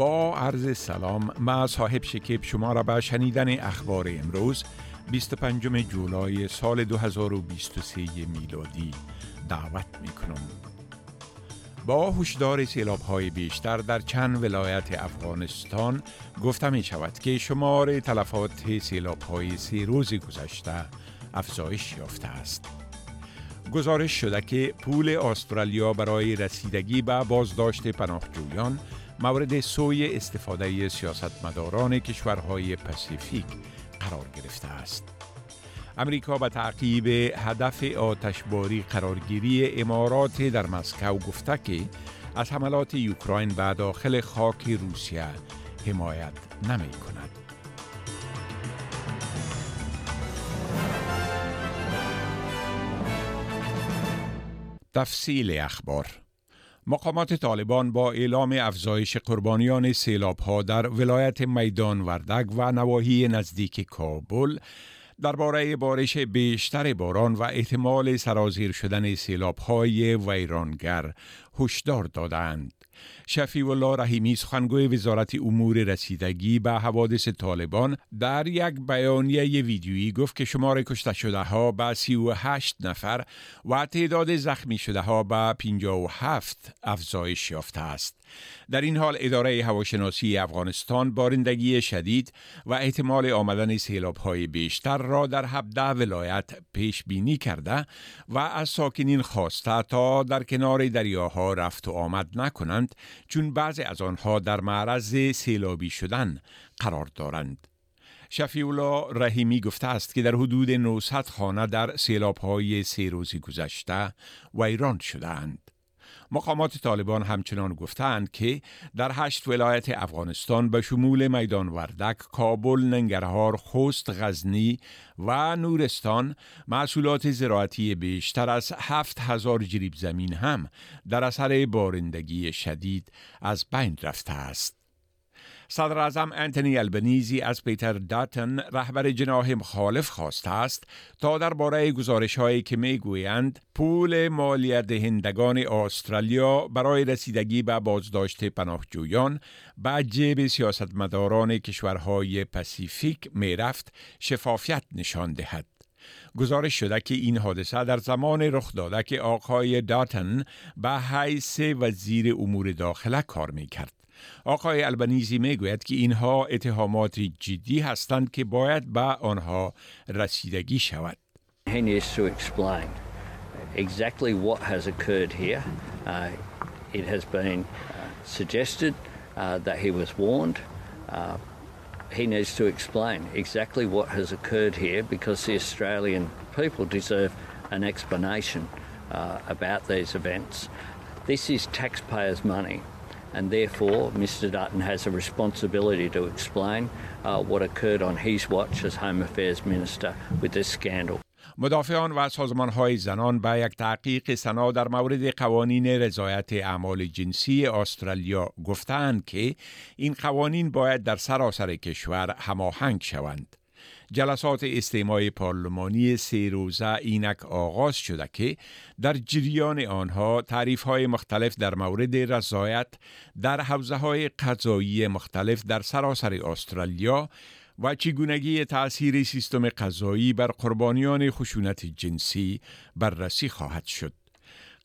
با عرض سلام ما صاحب شکیب شما را به شنیدن اخبار امروز 25 جولای سال 2023 میلادی دعوت می کنم. با هشدار سیلاب های بیشتر در چند ولایت افغانستان گفته می شود که شمار تلفات سیلاب های سی روز گذشته افزایش یافته است. گزارش شده که پول استرالیا برای رسیدگی به بازداشت پناهجویان مورد سوی استفاده سیاستمداران کشورهای پسیفیک قرار گرفته است. امریکا به تعقیب هدف آتشباری قرارگیری امارات در مسکو گفته که از حملات یوکراین به داخل خاک روسیه حمایت نمی کند. تفصیل اخبار مقامات طالبان با اعلام افزایش قربانیان سیلاب ها در ولایت میدان وردک و نواحی نزدیک کابل درباره بارش بیشتر باران و احتمال سرازیر شدن سیلاب های ویرانگر. هشدار دادند. شفی الله رحیمی سخنگوی وزارت امور رسیدگی به حوادث طالبان در یک بیانیه ویدیویی گفت که شمار کشته شده ها به 38 نفر و تعداد زخمی شده ها به 57 افزایش یافته است. در این حال اداره هواشناسی افغانستان بارندگی شدید و احتمال آمدن سیلاب های بیشتر را در 17 ولایت پیش بینی کرده و از ساکنین خواسته تا در کنار دریاها رفت و آمد نکنند چون بعضی از آنها در معرض سیلابی شدن قرار دارند. شفی الله رحیمی گفته است که در حدود 900 خانه در سیلاب های سه روزی گذشته ویران شدند. مقامات طالبان همچنان گفتند که در هشت ولایت افغانستان به شمول میدان وردک، کابل، ننگرهار، خوست، غزنی و نورستان محصولات زراعتی بیشتر از هفت هزار جریب زمین هم در اثر بارندگی شدید از بین رفته است. صدر اعظم انتونی البنیزی از پیتر داتن رهبر جناح مخالف خواسته است تا درباره گزارش هایی که می گویند پول مالیت دهندگان استرالیا برای رسیدگی به بازداشت پناهجویان به جیب سیاستمداران کشورهای پسیفیک می رفت شفافیت نشان دهد. گزارش شده که این حادثه در زمان رخ داده که آقای داتن به حیث وزیر امور داخله کار می کرد. آقای البنیزی می گوید که اینها اتهامات جدی هستند که باید به آنها رسیدگی شود. He needs to explain exactly what has occurred here. Uh, it has been uh, suggested uh, that he was warned. Uh, he needs to explain exactly what has occurred here because the Australian people deserve an explanation uh, about these events. This is taxpayers' money. And therefore Mr Dutton has a responsibility to explain uh, what occurred on his watch as Home Affairs Minister with this scandal. مدافعان و سازمان های زنان به یک تحقیق سنا در مورد قوانین رضایت اعمال جنسی استرالیا گفتند که این قوانین باید در سراسر کشور هماهنگ شوند. جلسات استماع پارلمانی سه روزه اینک آغاز شده که در جریان آنها تعریف های مختلف در مورد رضایت در حوزه های قضایی مختلف در سراسر استرالیا و چگونگی تأثیر سیستم قضایی بر قربانیان خشونت جنسی بررسی خواهد شد.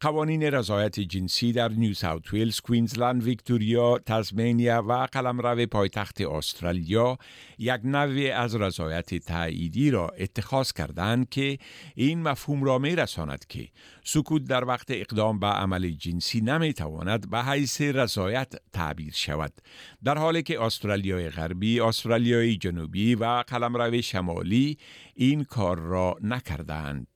قوانین رضایت جنسی در نیو ساوت ویلز، کوینزلند، ویکتوریا، تزمینیا و قلمرو پایتخت استرالیا یک نوع از رضایت تاییدی را اتخاذ کردند که این مفهوم را می رساند که سکوت در وقت اقدام به عمل جنسی نمی تواند به حیث رضایت تعبیر شود در حالی که استرالیای غربی، استرالیای جنوبی و قلمرو شمالی این کار را نکردند.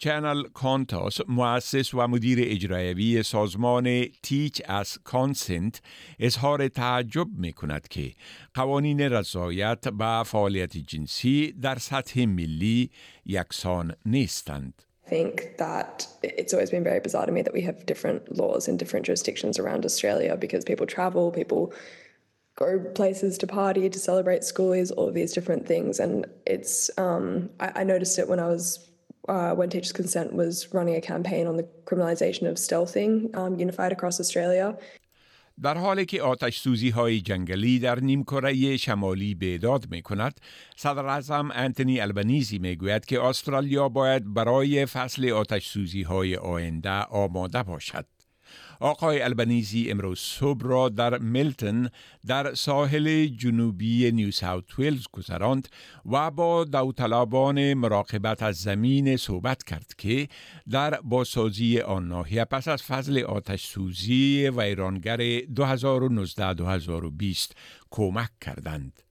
چنل کانتاس مؤسس و مدیر اجرایوی سازمان تیچ از کانسنت اظهار تعجب می کند که قوانین رضایت به فعالیت جنسی در سطح ملی یکسان نیستند. think that it's always been very bizarre to me that we have different laws in different jurisdictions around Australia because people travel, people go places to party, to celebrate schoolies, all of these different things. And it's, um, I, I noticed it when I was uh, when Teachers Consent was running a campaign on the criminalisation of stealthing um, unified across Australia. در حالی که آتش سوزی های جنگلی در نیمکره شمالی بیداد می کند، صدر اعظم انتونی البنیزی می گوید که استرالیا باید برای فصل آتش سوزی های آینده آماده باشد. آقای البنیزی امروز صبح را در ملتن در ساحل جنوبی نیو ساوت ویلز گذراند و با داوطلبان مراقبت از زمین صحبت کرد که در بازسازی آن ناحیه پس از فضل آتش سوزی ویرانگر 2019-2020 کمک کردند.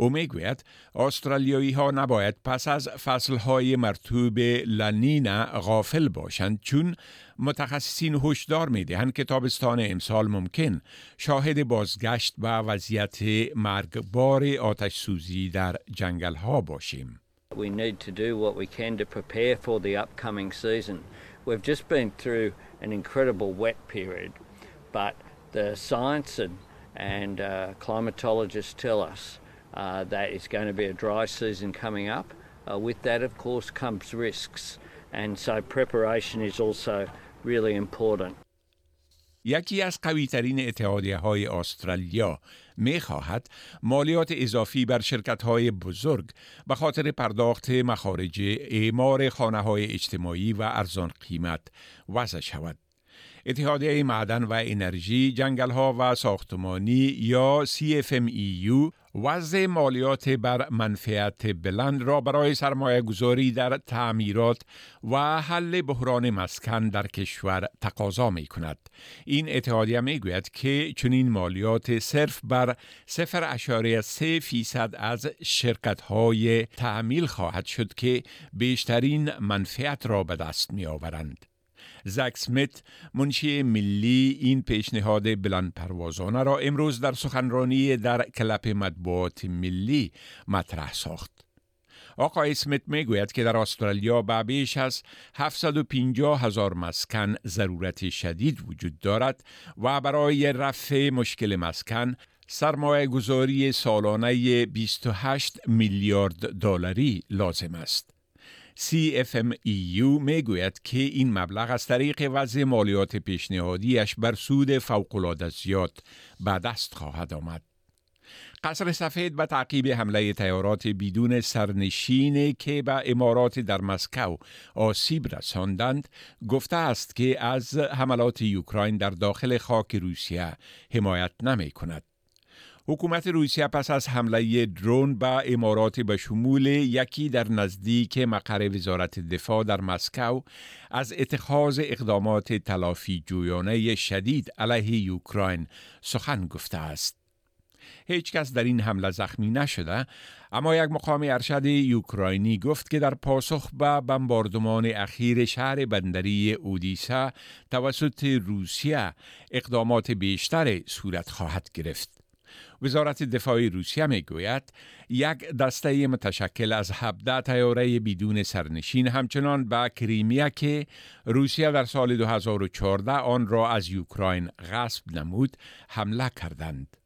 او می‌گوید استرالیایی ها نباید پس از فصل های مرتوب لنینا غافل باشند چون متخصصین هشدار می دهند که تابستان امسال ممکن شاهد بازگشت به وضعیت مرگبار آتش سوزی در جنگل ها باشیم. We need to do what we can to prepare for the upcoming season. We've just been through an incredible wet period, but the science and, and uh, climatologists tell us uh, that it's going to be a dry season coming up. Uh, with that, of course, comes risks, and so preparation is also really important. یکی از قوی ترین اتحادیه های استرالیا می خواهد مالیات اضافی بر شرکت های بزرگ به خاطر پرداخت مخارج اعمار خانه های اجتماعی و ارزان قیمت وضع شود. اتحادیه معدن و انرژی، جنگل ها و ساختمانی یا CFMEU وضع مالیات بر منفعت بلند را برای سرمایه گذاری در تعمیرات و حل بحران مسکن در کشور تقاضا می کند. این اتحادیه می گوید که چنین مالیات صرف بر 0.3 فیصد از شرکت های تعمیل خواهد شد که بیشترین منفعت را به دست می آورند. زک سمیت منشی ملی این پیشنهاد بلند پروازانه را امروز در سخنرانی در کلپ مطبوعات ملی مطرح ساخت. آقای اسمیت می گوید که در استرالیا به بیش از 750 هزار مسکن ضرورت شدید وجود دارد و برای رفع مشکل مسکن سرمایه گذاری سالانه 28 میلیارد دلاری لازم است. CFMEU می گوید که این مبلغ از طریق وضع مالیات پیشنهادیش بر سود فوقالعاده زیاد به دست خواهد آمد. قصر سفید به تعقیب حمله تیارات بدون سرنشین که به امارات در مسکو آسیب رساندند گفته است که از حملات یوکراین در داخل خاک روسیه حمایت نمی کند. حکومت روسیه پس از حمله درون به امارات به شمول یکی در نزدیک مقر وزارت دفاع در مسکو از اتخاذ اقدامات تلافی جویانه شدید علیه یوکراین سخن گفته است. هیچ کس در این حمله زخمی نشده اما یک مقام ارشد یوکراینی گفت که در پاسخ به بمباردمان اخیر شهر بندری اودیسا توسط روسیه اقدامات بیشتر صورت خواهد گرفت. وزارت دفاع روسیه می گوید یک دسته متشکل از 17 تیاره بدون سرنشین همچنان به کریمیا که روسیه در سال 2014 آن را از یوکراین غصب نمود حمله کردند.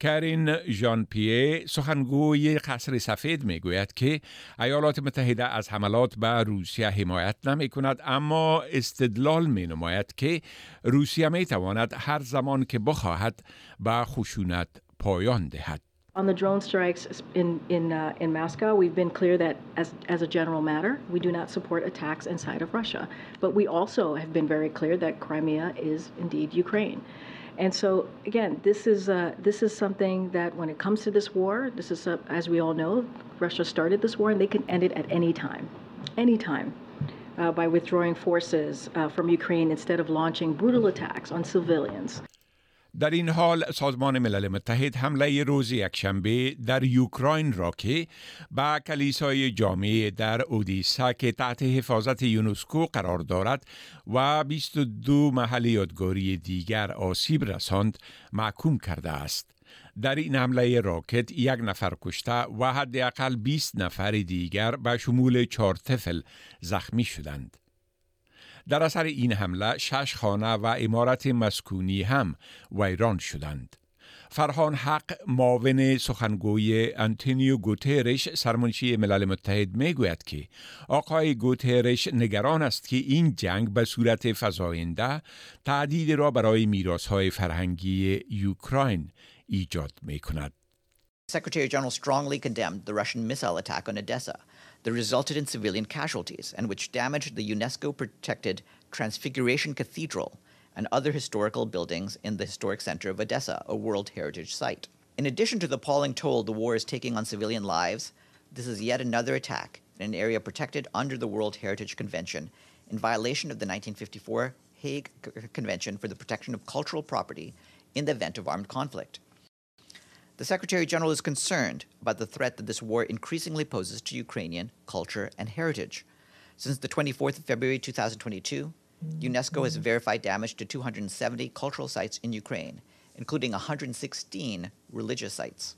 کرین ژان پیه سخنگوی قصر سفید می گوید که ایالات متحده از حملات به روسیه حمایت نمی کند اما استدلال می نماید که روسیه می تواند هر زمان که بخواهد به خشونت پایان دهد. On the drone strikes in in uh, in Moscow, we've been clear that as as a general matter, we do not support attacks inside of Russia. But we also have been very clear that Crimea is indeed Ukraine. And so, again, this is uh, this is something that when it comes to this war, this is as we all know, Russia started this war, and they can end it at any time, any time, uh, by withdrawing forces uh, from Ukraine instead of launching brutal attacks on civilians. در این حال سازمان ملل متحد حمله روز یکشنبه در یوکراین را که به کلیسای جامعه در اودیسا که تحت حفاظت یونسکو قرار دارد و 22 محل یادگاری دیگر آسیب رساند محکوم کرده است. در این حمله راکت یک نفر کشته و حداقل 20 نفر دیگر به شمول چهار طفل زخمی شدند. در اثر این حمله شش خانه و امارت مسکونی هم ویران شدند. فرهان حق معاون سخنگوی انتونیو گوترش سرمنشی ملل متحد می گوید که آقای گوترش نگران است که این جنگ به صورت فزاینده تعدید را برای میراث های فرهنگی یوکراین ایجاد می کند. Secretary General strongly condemned the Russian missile attack on Odessa that resulted in civilian casualties and which damaged the UNESCO protected Transfiguration Cathedral and other historical buildings in the historic center of Odessa, a World Heritage Site. In addition to the appalling toll the war is taking on civilian lives, this is yet another attack in an area protected under the World Heritage Convention in violation of the 1954 Hague Convention for the Protection of Cultural Property in the event of armed conflict. The Secretary General is concerned about the threat that this war increasingly poses to Ukrainian culture and heritage. Since the 24th of February 2022, UNESCO has verified damage to 270 cultural sites in Ukraine, including 116 religious sites.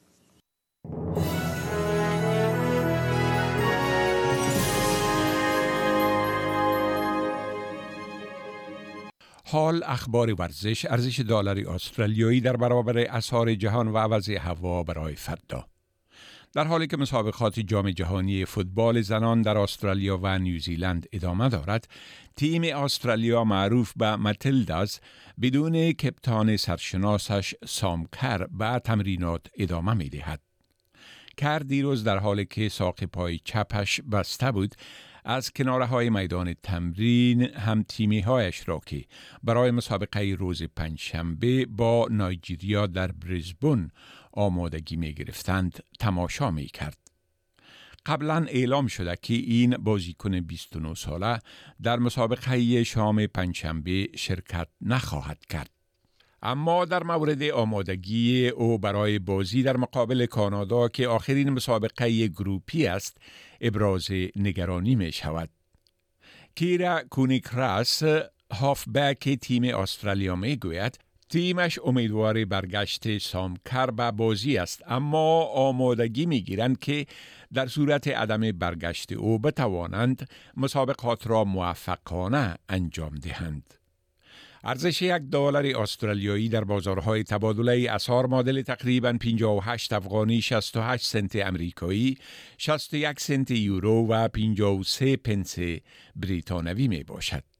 حال اخبار ورزش ارزش دلاری استرالیایی در برابر اسعار جهان و عوض هوا برای فردا در حالی که مسابقات جام جهانی فوتبال زنان در استرالیا و نیوزیلند ادامه دارد تیم استرالیا معروف به متلداز بدون کپتان سرشناسش سامکر به تمرینات ادامه می دهد. کر دیروز در حالی که ساق پای چپش بسته بود از کناره های میدان تمرین هم تیمی هایش را که برای مسابقه روز پنجشنبه با نایجیریا در بریزبون آمادگی می گرفتند تماشا می کرد. قبلا اعلام شده که این بازیکن 29 ساله در مسابقه شام پنجشنبه شرکت نخواهد کرد. اما در مورد آمادگی او برای بازی در مقابل کانادا که آخرین مسابقه گروپی است ابراز نگرانی می شود. کیرا کونیکراس هافبک تیم استرالیا می گوید تیمش امیدوار برگشت سامکر به بازی است اما آمادگی می گیرند که در صورت عدم برگشت او بتوانند مسابقات را موفقانه انجام دهند. ارزش یک دلار استرالیایی در بازارهای تبادله اسعار معادل تقریبا 58 افغانی 68 سنت امریکایی 61 سنت یورو و 53 پنس بریتانوی می باشد.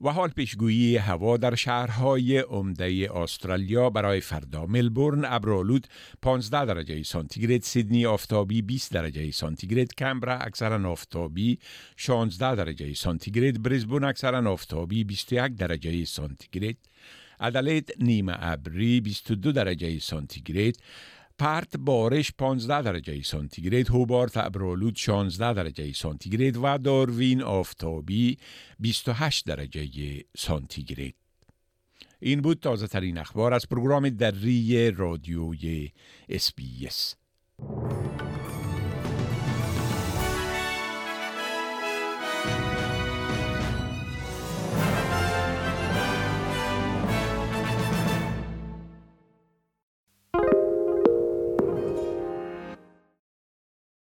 و حال پیشگویی هوا در شهرهای عمده استرالیا برای فردا ملبورن ابرالود 15 درجه سانتیگراد سیدنی آفتابی 20 درجه سانتیگراد کمبرا اکثرا آفتابی 16 درجه سانتیگراد بریزبون اکثرا آفتابی 21 درجه سانتیگراد ادلید نیمه ابری 22 درجه سانتیگراد پرت بارش 15 درجه سانتیگراد هوبارت ابرالود 16 درجه سانتیگراد و داروین آفتابی 28 درجه سانتیگراد. این بود تازه ترین اخبار از پروگرام دری رادیوی اس بی اس